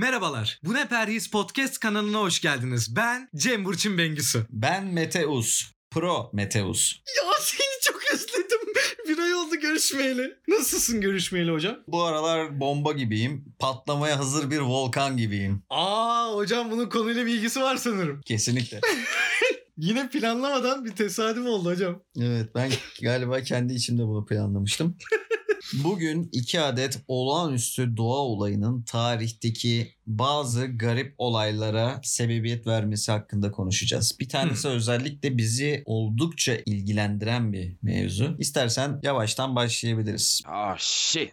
Merhabalar. Bu ne Perhiz Podcast kanalına hoş geldiniz. Ben Cem Burçin Bengüsü. Ben Meteus. Pro Meteus. Ya seni çok özledim. Bir ay oldu görüşmeyeli. Nasılsın görüşmeyeli hocam? Bu aralar bomba gibiyim. Patlamaya hazır bir volkan gibiyim. Aa hocam bunun konuyla bir ilgisi var sanırım. Kesinlikle. Yine planlamadan bir tesadüf oldu hocam. evet ben galiba kendi içimde bunu planlamıştım. Bugün iki adet olağanüstü doğa olayının tarihteki bazı garip olaylara sebebiyet vermesi hakkında konuşacağız. Bir tanesi özellikle bizi oldukça ilgilendiren bir mevzu. İstersen yavaştan başlayabiliriz. Oh shit.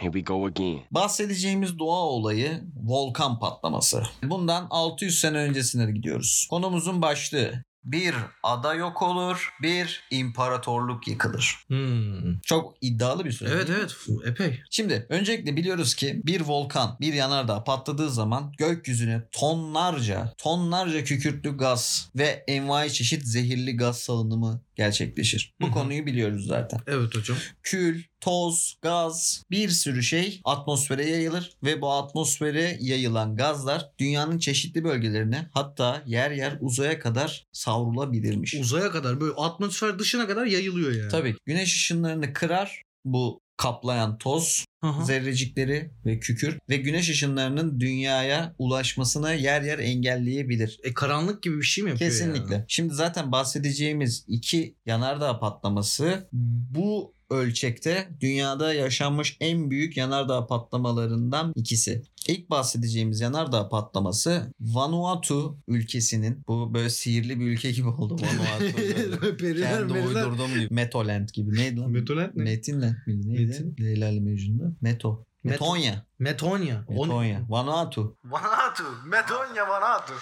Here we go again. Bahsedeceğimiz doğa olayı volkan patlaması. Bundan 600 sene öncesine gidiyoruz. Konumuzun başlığı bir ada yok olur, bir imparatorluk yıkılır. Hmm. Çok iddialı bir söylem. Evet evet epey. Şimdi öncelikle biliyoruz ki bir volkan, bir yanardağ patladığı zaman gökyüzüne tonlarca, tonlarca kükürtlü gaz ve envai çeşit zehirli gaz salınımı gerçekleşir. Bu Hı hı. konuyu biliyoruz zaten. Evet hocam. Kül, toz, gaz bir sürü şey atmosfere yayılır ve bu atmosfere yayılan gazlar dünyanın çeşitli bölgelerine hatta yer yer uzaya kadar savrulabilirmiş. Uzaya kadar böyle atmosfer dışına kadar yayılıyor yani. Tabii güneş ışınlarını kırar bu kaplayan toz hı. zerrecikleri ve kükür ve güneş ışınlarının dünyaya ulaşmasına yer yer engelleyebilir. E karanlık gibi bir şey mi yapıyor Kesinlikle. ya? Şimdi zaten bahsedeceğimiz iki yanardağ patlaması bu ölçekte dünyada yaşanmış en büyük yanardağ patlamalarından ikisi. İlk bahsedeceğimiz yanardağ patlaması Vanuatu ülkesinin bu böyle sihirli bir ülke gibi oldu Vanuatu. Periler, Kendi meriler. uydurduğum gibi. Metoland gibi. Neydi lan? Metoland ne? Metinland miydi? Neydi? Metin. Leyla ile Mecnun'da. Meto. Metonya. Metonya. Metonya. Vanuatu. Vanuatu. Metonya Vanuatu.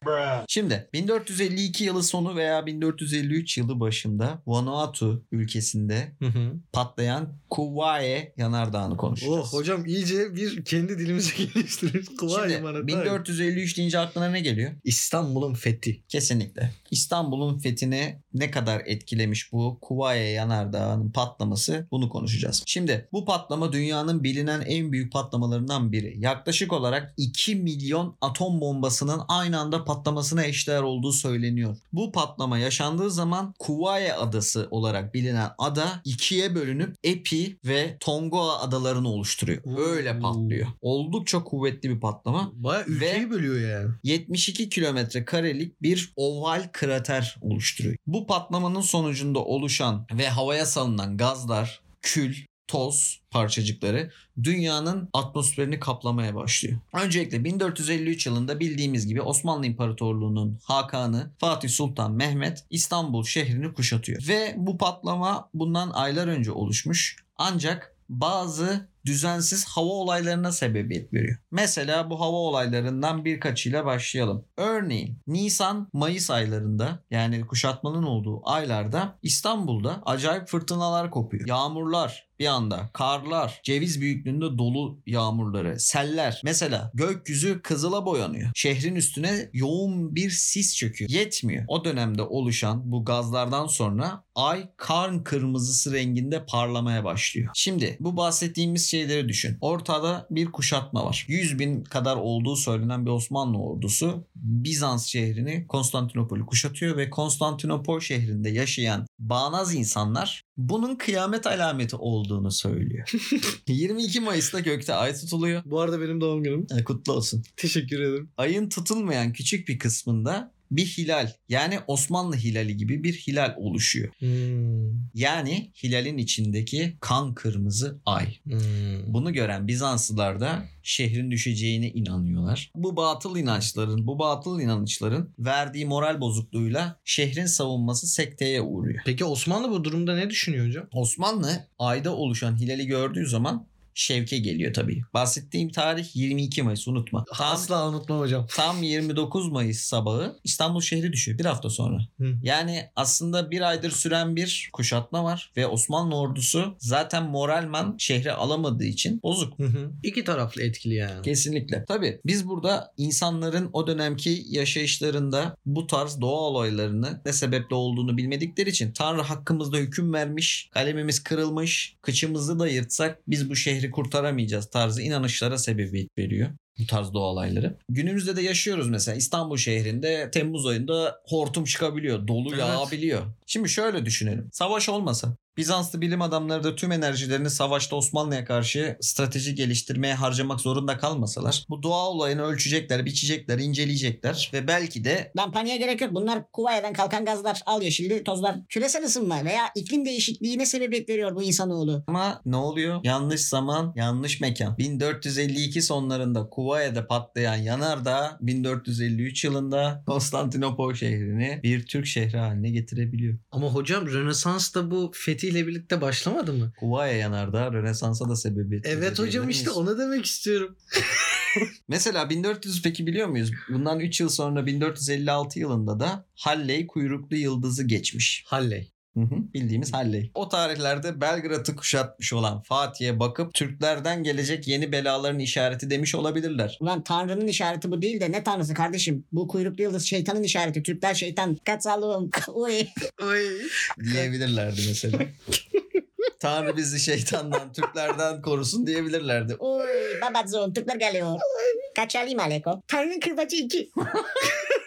Şimdi 1452 yılı sonu veya 1453 yılı başında Vanuatu ülkesinde Hı hı. patlayan Kuvaye yanardağını konuşacağız. Oh hocam iyice bir kendi dilimizi geliştiririz. Kıvay Şimdi bana. 1453 deyince aklına ne geliyor? İstanbul'un fethi. Kesinlikle. İstanbul'un fethini ne kadar etkilemiş bu Kuvaye yanardağının patlaması bunu konuşacağız. Şimdi bu patlama dünyanın bilinen en büyük patlamalarından biri. Yaklaşık olarak 2 milyon atom bombasının aynı anda patlamasına eşdeğer olduğu söyleniyor. Bu patlama yaşandığı zaman Kuvaye adası olarak bilinen ada ikiye bölünüp Epi ve Tonga adalarını oluşturuyor. Öyle Oo. patlıyor. Oldukça kuvvetli bir patlama. Baya ülkeyi bölüyor yani. 72 kilometre karelik bir oval krater oluşturuyor. Bu patlamanın sonucunda oluşan ve havaya salınan gazlar, kül, toz parçacıkları dünyanın atmosferini kaplamaya başlıyor. Öncelikle 1453 yılında bildiğimiz gibi Osmanlı İmparatorluğu'nun Hakanı Fatih Sultan Mehmet İstanbul şehrini kuşatıyor. Ve bu patlama bundan aylar önce oluşmuş. Ancak bazı düzensiz hava olaylarına sebebiyet veriyor. Mesela bu hava olaylarından birkaçıyla başlayalım. Örneğin Nisan-Mayıs aylarında yani kuşatmanın olduğu aylarda İstanbul'da acayip fırtınalar kopuyor. Yağmurlar bir anda, karlar, ceviz büyüklüğünde dolu yağmurları, seller. Mesela gökyüzü kızıla boyanıyor. Şehrin üstüne yoğun bir sis çöküyor. Yetmiyor. O dönemde oluşan bu gazlardan sonra ay karn kırmızısı renginde parlamaya başlıyor. Şimdi bu bahsettiğimiz şeyleri düşün. Ortada bir kuşatma var. 100 bin kadar olduğu söylenen bir Osmanlı ordusu Bizans şehrini Konstantinopol'ü kuşatıyor ve Konstantinopol şehrinde yaşayan bağnaz insanlar bunun kıyamet alameti olduğunu söylüyor. 22 Mayıs'ta gökte ay tutuluyor. Bu arada benim doğum günüm. E, Kutlu olsun. Teşekkür ederim. Ayın tutulmayan küçük bir kısmında bir hilal yani Osmanlı hilali gibi bir hilal oluşuyor. Hmm. Yani hilalin içindeki kan kırmızı ay. Hmm. Bunu gören Bizanslılar da şehrin düşeceğine inanıyorlar. Bu batıl inançların, bu batıl inanışların verdiği moral bozukluğuyla şehrin savunması sekteye uğruyor. Peki Osmanlı bu durumda ne düşünüyor hocam? Osmanlı ayda oluşan hilali gördüğü zaman şevke geliyor tabii. Bahsettiğim tarih 22 Mayıs unutma. Tam, Asla unutmam hocam. tam 29 Mayıs sabahı İstanbul şehri düşüyor bir hafta sonra. Hı. Yani aslında bir aydır süren bir kuşatma var ve Osmanlı ordusu zaten moralman şehri alamadığı için bozuk. Hı hı. İki taraflı etkili yani. Kesinlikle. Tabii biz burada insanların o dönemki yaşayışlarında bu tarz doğa olaylarını ne sebeple olduğunu bilmedikleri için Tanrı hakkımızda hüküm vermiş, kalemimiz kırılmış, kıçımızı da yırtsak biz bu şehri kurtaramayacağız tarzı inanışlara sebebiyet veriyor. bu tarz doğa olayları. Günümüzde de yaşıyoruz mesela İstanbul şehrinde Temmuz ayında hortum çıkabiliyor. Dolu Evet. yağabiliyor. Şimdi şöyle düşünelim. Savaş olmasa Bizanslı bilim adamları da tüm enerjilerini savaşta Osmanlı'ya karşı strateji geliştirmeye harcamak zorunda kalmasalar bu doğa olayını ölçecekler, biçecekler, inceleyecekler ve belki de Lan paniğe gerek yok. Bunlar Kuvayya'dan kalkan gazlar, al yeşilli tozlar. Küresel ısınma veya iklim değişikliğine sebebiyet veriyor bu insanoğlu. Ama ne oluyor? Yanlış zaman, yanlış mekan. 1452 sonlarında Kuvayya'da patlayan yanardağ 1453 yılında Konstantinopol şehrini bir Türk şehri haline getirebiliyor. Ama hocam Rönesans da bu fethiyle birlikte başlamadı mı? Kuvaya yanardağ Rönesans'a da sebebiyet Evet hocam işte miyiz? onu demek istiyorum. Mesela 1400 peki biliyor muyuz? Bundan 3 yıl sonra 1456 yılında da Halley kuyruklu yıldızı geçmiş. Halley. Hı hı, bildiğimiz Halley. O tarihlerde Belgrad'ı kuşatmış olan Fatih'e bakıp Türklerden gelecek yeni belaların işareti demiş olabilirler. Ulan Tanrı'nın işareti bu değil de ne Tanrısı kardeşim? Bu kuyruklu yıldız şeytanın işareti. Türkler şeytan. Kaçalım. Uy. Oy. Diyebilirlerdi mesela. Tanrı bizi şeytandan, Türklerden korusun diyebilirlerdi. Uy. Babazon. Türkler geliyor. Kaçalim Aleko. Tanrı'nın kırbacı iki.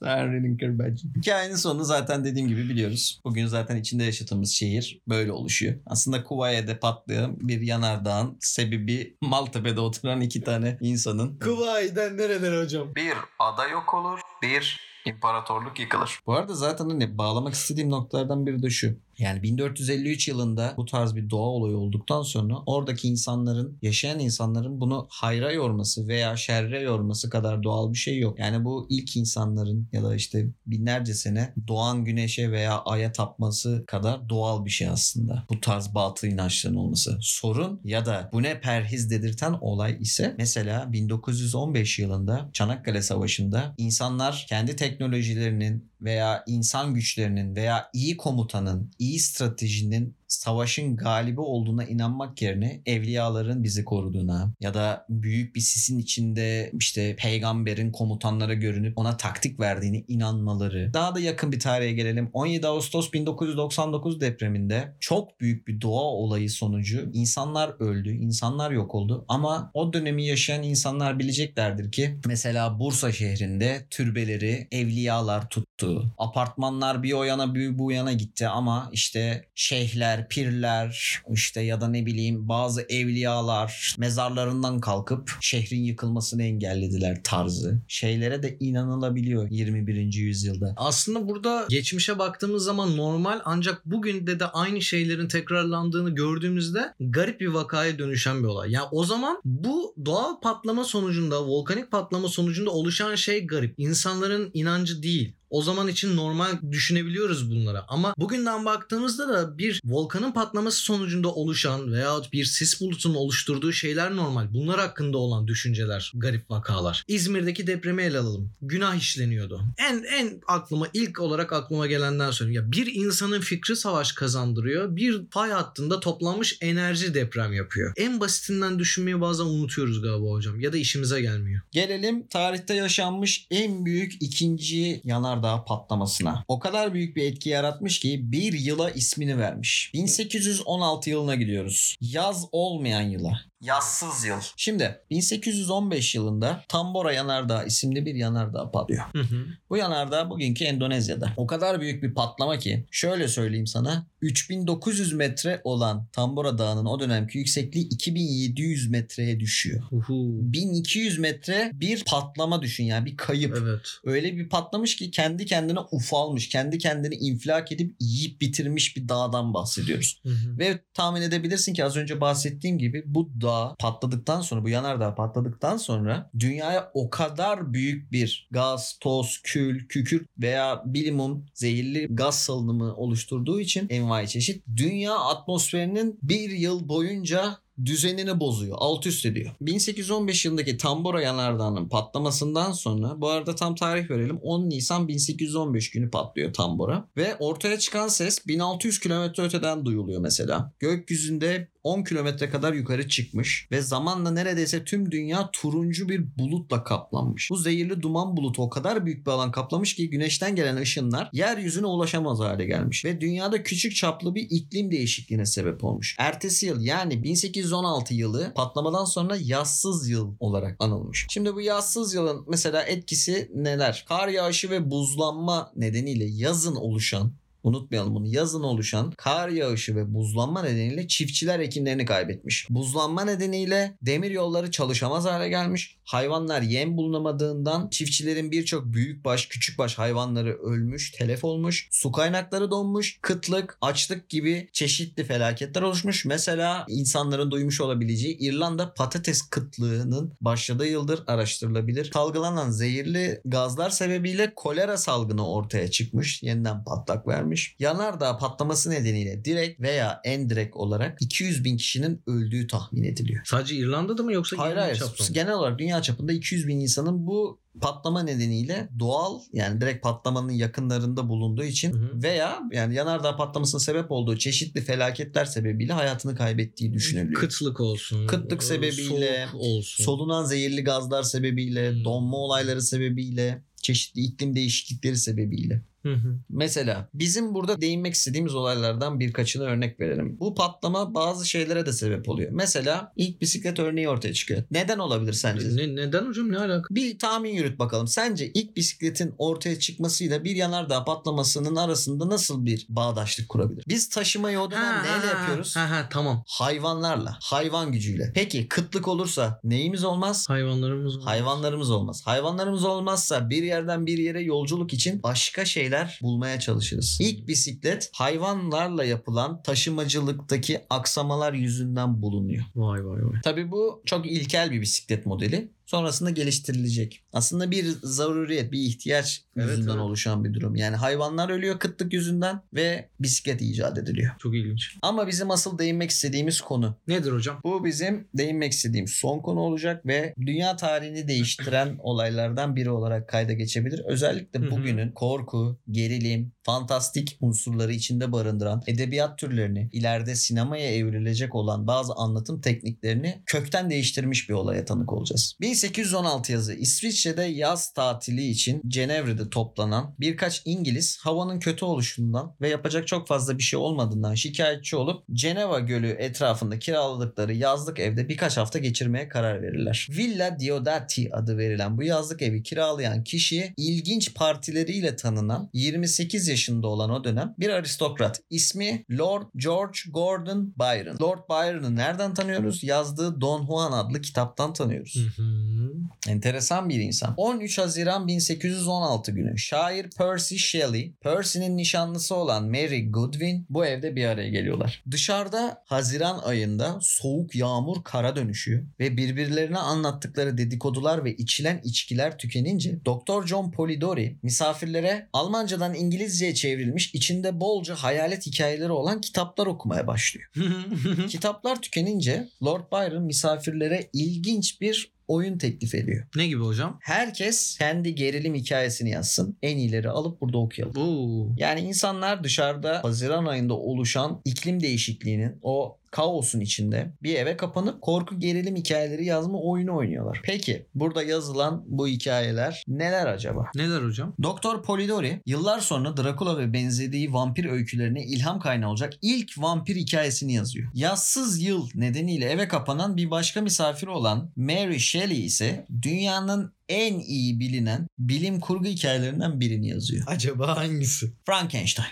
Tanrı'nın kırbacı. Hikayenin sonunu zaten dediğim gibi biliyoruz. Bugün zaten içinde yaşadığımız şehir böyle oluşuyor. Aslında Kuvayi'de patlayan bir yanardağın sebebi Maltepe'de oturan iki tane insanın. Kuvayi'den nereler hocam? Bir ada yok olur, bir imparatorluk yıkılır. Bu arada zaten hani bağlamak istediğim noktalardan biri de şu. Yani 1453 yılında bu tarz bir doğa olayı olduktan sonra oradaki insanların, yaşayan insanların bunu hayra yorması veya şerre yorması kadar doğal bir şey yok. Yani bu ilk insanların ya da işte binlerce sene doğan güneşe veya aya tapması kadar doğal bir şey aslında. Bu tarz batıl inançların olması. Sorun ya da bu ne perhiz dedirten olay ise mesela 1915 yılında Çanakkale Savaşı'nda insanlar kendi teknolojilerinin veya insan güçlerinin veya iyi komutanın, iyi stratejinin savaşın galibi olduğuna inanmak yerine evliyaların bizi koruduğuna ya da büyük bir sisin içinde işte peygamberin komutanlara görünüp ona taktik verdiğini inanmaları. Daha da yakın bir tarihe gelelim. 17 Ağustos 1999 depreminde çok büyük bir doğa olayı sonucu insanlar öldü, insanlar yok oldu ama o dönemi yaşayan insanlar bileceklerdir ki mesela Bursa şehrinde türbeleri evliyalar tuttu. Apartmanlar bir o yana bir bu yana gitti ama işte şeyhler, pirler işte ya da ne bileyim bazı evliyalar mezarlarından kalkıp şehrin yıkılmasını engellediler tarzı. Şeylere de inanılabiliyor 21. yüzyılda. Aslında burada geçmişe baktığımız zaman normal ancak bugün de de aynı şeylerin tekrarlandığını gördüğümüzde garip bir vakaya dönüşen bir olay. Yani o zaman bu doğal patlama sonucunda, volkanik patlama sonucunda oluşan şey garip. İnsanların inancı değil. O zaman için normal düşünebiliyoruz bunlara. Ama bugünden baktığımızda da bir volkanın patlaması sonucunda oluşan veyahut bir sis bulutunun oluşturduğu şeyler normal. Bunlar hakkında olan düşünceler garip vakalar. İzmir'deki depremi ele alalım. Günah işleniyordu. En en aklıma ilk olarak aklıma gelenden sonra ya bir insanın fikri savaş kazandırıyor. Bir fay hattında toplanmış enerji deprem yapıyor. En basitinden düşünmeyi bazen unutuyoruz galiba hocam. Ya da işimize gelmiyor. Gelelim tarihte yaşanmış en büyük ikinci yanardağ patlamasına. O kadar büyük bir etki yaratmış ki bir yıla ismini vermiş. 1816 yılına gidiyoruz. Yaz olmayan yıla. Yazsız yıl. Şimdi 1815 yılında Tambora Yanardağ isimli bir yanardağ patlıyor. Hı hı. Bu yanardağ bugünkü Endonezya'da. O kadar büyük bir patlama ki şöyle söyleyeyim sana 3900 metre olan Tambora Dağı'nın o dönemki yüksekliği 2700 metreye düşüyor. Uhu. 1200 metre bir patlama düşün yani bir kayıp. Evet. Öyle bir patlamış ki kendi kendine ufalmış, kendi kendini infilak edip yiyip bitirmiş bir dağdan bahsediyoruz. Hı hı. Ve tahmin edebilirsin ki az önce bahsettiğim gibi bu dağ patladıktan sonra bu yanardağ patladıktan sonra dünyaya o kadar büyük bir gaz, toz, kül, kükürt veya bilimum zehirli gaz salınımı oluşturduğu için envai çeşit dünya atmosferinin bir yıl boyunca düzenini bozuyor. Alt üst ediyor. 1815 yılındaki Tambora yanardağının patlamasından sonra bu arada tam tarih verelim. 10 Nisan 1815 günü patlıyor Tambora. Ve ortaya çıkan ses 1600 kilometre öteden duyuluyor mesela. Gökyüzünde 10 kilometre kadar yukarı çıkmış ve zamanla neredeyse tüm dünya turuncu bir bulutla kaplanmış. Bu zehirli duman bulutu o kadar büyük bir alan kaplamış ki güneşten gelen ışınlar yeryüzüne ulaşamaz hale gelmiş ve dünyada küçük çaplı bir iklim değişikliğine sebep olmuş. Ertesi yıl yani 1816 yılı patlamadan sonra yazsız yıl olarak anılmış. Şimdi bu yazsız yılın mesela etkisi neler? Kar yağışı ve buzlanma nedeniyle yazın oluşan Unutmayalım bunu. Yazın oluşan kar yağışı ve buzlanma nedeniyle çiftçiler ekinlerini kaybetmiş. Buzlanma nedeniyle demir yolları çalışamaz hale gelmiş. Hayvanlar yem bulunamadığından çiftçilerin birçok büyükbaş, küçükbaş hayvanları ölmüş, telef olmuş. Su kaynakları donmuş. Kıtlık, açlık gibi çeşitli felaketler oluşmuş. Mesela insanların duymuş olabileceği İrlanda patates kıtlığının başladığı yıldır araştırılabilir. Salgılanan zehirli gazlar sebebiyle kolera salgını ortaya çıkmış. Yeniden patlak vermiş. Yanardağ patlaması nedeniyle direkt veya endirekt olarak 200 bin kişinin öldüğü tahmin ediliyor. Sadece İrlanda'da mı yoksa Hayır genel hayır. çapta mı? Genel olarak dünya çapında 200 bin insanın bu patlama nedeniyle doğal yani direkt patlamanın yakınlarında bulunduğu için Hı hı. veya yani yanardağ patlamasına sebep olduğu çeşitli felaketler sebebiyle hayatını kaybettiği düşünülüyor. Kıtlık olsun. Kıtlık e, sebebiyle, olsun. Solunan zehirli gazlar sebebiyle, Hmm. donma olayları sebebiyle, çeşitli iklim değişiklikleri sebebiyle. Hı hı. Mesela bizim burada değinmek istediğimiz olaylardan birkaçını örnek verelim. Bu patlama bazı şeylere de sebep oluyor. Mesela ilk bisiklet örneği ortaya çıkıyor. Neden olabilir sence? Ne, neden hocam ne alaka? Bir tahmin yürüt bakalım. Sence ilk bisikletin ortaya çıkmasıyla bir yanardağ patlamasının arasında nasıl bir bağdaşlık kurabilir? Biz taşımayı o dönem neyle yapıyoruz? Ha ha tamam. Hayvanlarla, hayvan gücüyle. Peki kıtlık olursa neyimiz olmaz? Hayvanlarımız var. Hayvanlarımız olmaz. Hayvanlarımız olmazsa bir yerden bir yere yolculuk için başka şeyler bulmaya çalışırız. İlk bisiklet hayvanlarla yapılan taşımacılıktaki aksamalar yüzünden bulunuyor. Vay vay vay. Tabii bu çok ilkel bir bisiklet modeli. Sonrasında geliştirilecek. Aslında bir zaruriyet, bir ihtiyaç Evet, yüzünden evet. oluşan bir durum. Yani hayvanlar ölüyor kıtlık yüzünden ve bisiklet icat ediliyor. Çok ilginç. Ama bizim asıl değinmek istediğimiz konu Nedir hocam? bu bizim değinmek istediğim son konu olacak ve dünya tarihini değiştiren olaylardan biri olarak kayda geçebilir. Özellikle bugünün korku, gerilim, fantastik unsurları içinde barındıran edebiyat türlerini, ileride sinemaya evrilecek olan bazı anlatım tekniklerini kökten değiştirmiş bir olaya tanık olacağız. 1816 yazı İsviçre'de yaz tatili için Cenevre'de toplanan birkaç İngiliz havanın kötü oluşundan ve yapacak çok fazla bir şey olmadığından şikayetçi olup Ceneva Gölü etrafında kiraladıkları yazlık evde birkaç hafta geçirmeye karar verirler. Villa Diodati adı verilen bu yazlık evi kiralayan kişi ilginç partileriyle tanınan 28 yaşında olan o dönem bir aristokrat. İsmi Lord George Gordon Byron. Lord Byron'ı nereden tanıyoruz? Yazdığı Don Juan adlı kitaptan tanıyoruz. Hı hı. Enteresan bir insan. 13 Haziran 1816 günü şair Percy Shelley, Percy'nin nişanlısı olan Mary Goodwin bu evde bir araya geliyorlar. Dışarıda Haziran ayında soğuk yağmur kara dönüşüyor ve birbirlerine anlattıkları dedikodular ve içilen içkiler tükenince Dr. John Polidori misafirlere Almancadan İngilizceye çevrilmiş içinde bolca hayalet hikayeleri olan kitaplar okumaya başlıyor. Kitaplar tükenince Lord Byron misafirlere ilginç bir oyun teklif ediyor. ne gibi hocam? Herkes kendi gerilim hikayesini yazsın. En iyileri alıp burada okuyalım. Oo. Yani insanlar dışarıda Haziran ayında oluşan iklim değişikliğinin o kaosun içinde bir eve kapanıp korku gerilim hikayeleri yazma oyunu oynuyorlar. Peki burada yazılan bu hikayeler neler acaba? Neler hocam? Doktor Polidori yıllar sonra Dracula ve benzediği vampir öykülerine ilham kaynağı olacak ilk vampir hikayesini yazıyor. Yazsız yıl nedeniyle eve kapanan bir başka misafir olan Mary Shelley ise dünyanın en iyi bilinen bilim kurgu hikayelerinden birini yazıyor. Acaba hangisi? Frankenstein.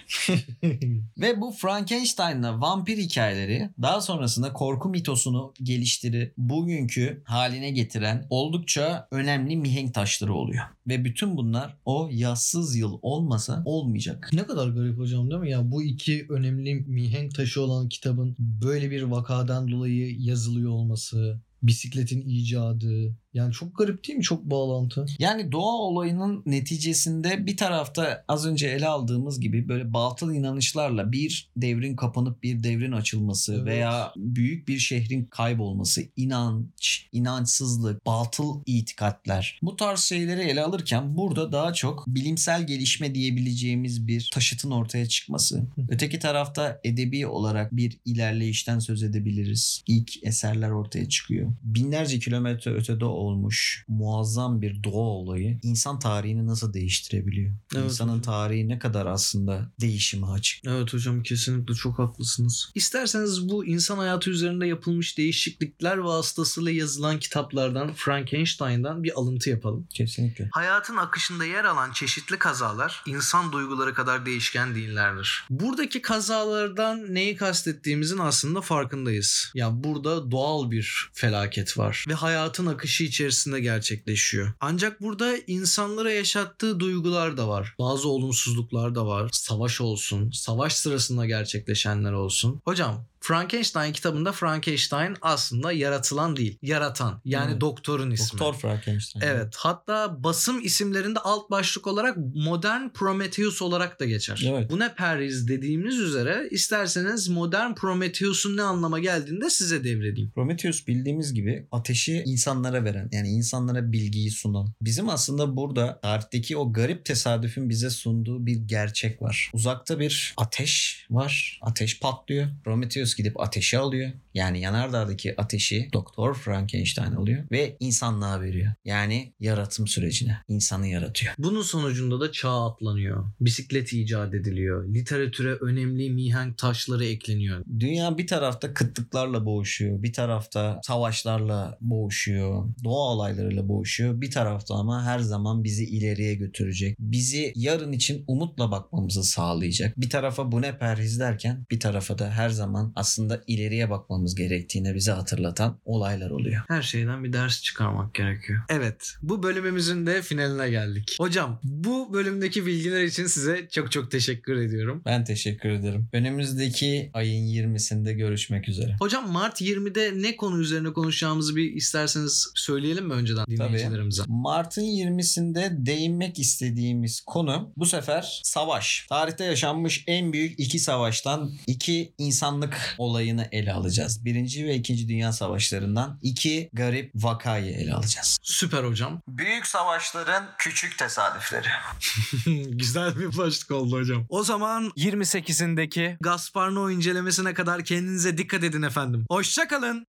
Ve bu Frankenstein'la vampir hikayeleri daha sonrasında korku mitosunu geliştirip bugünkü haline getiren oldukça önemli mihenk taşları oluyor. Ve bütün bunlar o yazsız yıl olmasa olmayacak. Ne kadar garip hocam değil mi? Ya bu iki önemli mihenk taşı olan kitabın böyle bir vakadan dolayı yazılıyor olması, bisikletin icadı, Yani çok garip değil mi? Çok bağlantı. Yani doğa olayının neticesinde bir tarafta az önce ele aldığımız gibi böyle batıl inanışlarla bir devrin kapanıp bir devrin açılması Evet. veya büyük bir şehrin kaybolması, inanç, inançsızlık, batıl itikatler. Bu tarz şeyleri ele alırken burada daha çok bilimsel gelişme diyebileceğimiz bir taşıtın ortaya çıkması. Öteki tarafta edebi olarak bir ilerleyişten söz edebiliriz. İlk eserler ortaya çıkıyor. Binlerce kilometre ötede olmuş muazzam bir doğa olayı insan tarihini nasıl değiştirebiliyor? Evet İnsanın hocam. tarihi ne kadar aslında değişime açık. Evet hocam kesinlikle çok haklısınız. İsterseniz bu insan hayatı üzerinde yapılmış değişiklikler vasıtasıyla yazılan kitaplardan Frankenstein'dan bir alıntı yapalım. Kesinlikle. Hayatın akışında yer alan çeşitli kazalar insan duyguları kadar değişken değillerdir. Buradaki kazalardan neyi kastettiğimizin aslında farkındayız. Ya burada doğal bir felaket var ve hayatın akışı içerisinde gerçekleşiyor. Ancak burada insanlara yaşattığı duygular da var. Bazı olumsuzluklar da var. Savaş olsun, savaş sırasında gerçekleşenler olsun. Hocam Frankenstein kitabında Frankenstein aslında yaratılan değil, yaratan. Yani Evet. doktorun ismi. Doktor Frankenstein. Evet. Hatta basım isimlerinde alt başlık olarak modern Prometheus olarak da geçer. Evet. Bu ne periz dediğimiz üzere isterseniz modern Prometheus'un ne anlama geldiğini de size devredeyim. Prometheus bildiğimiz gibi ateşi insanlara veren yani insanlara bilgiyi sunan. Bizim aslında burada tarihteki o garip tesadüfün bize sunduğu bir gerçek var. Uzakta bir ateş var. Ateş patlıyor. Prometheus gidip ateşi alıyor. Yani yanardağdaki ateşi Doktor Frankenstein alıyor ve insanlığa veriyor. Yani yaratım sürecine. insanı yaratıyor. Bunun sonucunda da çağ atlanıyor. Bisiklet icat ediliyor. Literatüre önemli mihenk taşları ekleniyor. Dünya bir tarafta kıtlıklarla boğuşuyor. Bir tarafta savaşlarla boğuşuyor. Doğa olaylarıyla boğuşuyor. Bir tarafta ama her zaman bizi ileriye götürecek. Bizi yarın için umutla bakmamızı sağlayacak. Bir tarafa bu ne perhiz derken bir tarafa da her zaman aslında ileriye bakmamız gerektiğini bize hatırlatan olaylar oluyor. Her şeyden bir ders çıkarmak gerekiyor. Evet, bu bölümümüzün de finaline geldik. Hocam, bu bölümdeki bilgiler için size çok çok teşekkür ediyorum. Ben teşekkür ederim. Önümüzdeki ayın 20'sinde görüşmek üzere. Hocam Mart 20'de ne konu üzerine konuşacağımızı bir isterseniz söyleyelim mi önceden dinleyicilerimize? Mart'ın 20'sinde değinmek istediğimiz konu bu sefer savaş. Tarihte yaşanmış en büyük iki savaştan iki insanlık olayını ele alacağız. Birinci ve ikinci dünya savaşlarından iki garip vakayı ele alacağız. Süper hocam. Büyük savaşların küçük tesadüfleri. Güzel bir başlık oldu hocam. O zaman 28'indeki Gaspar Noé incelemesine kadar kendinize dikkat edin efendim. Hoşçakalın.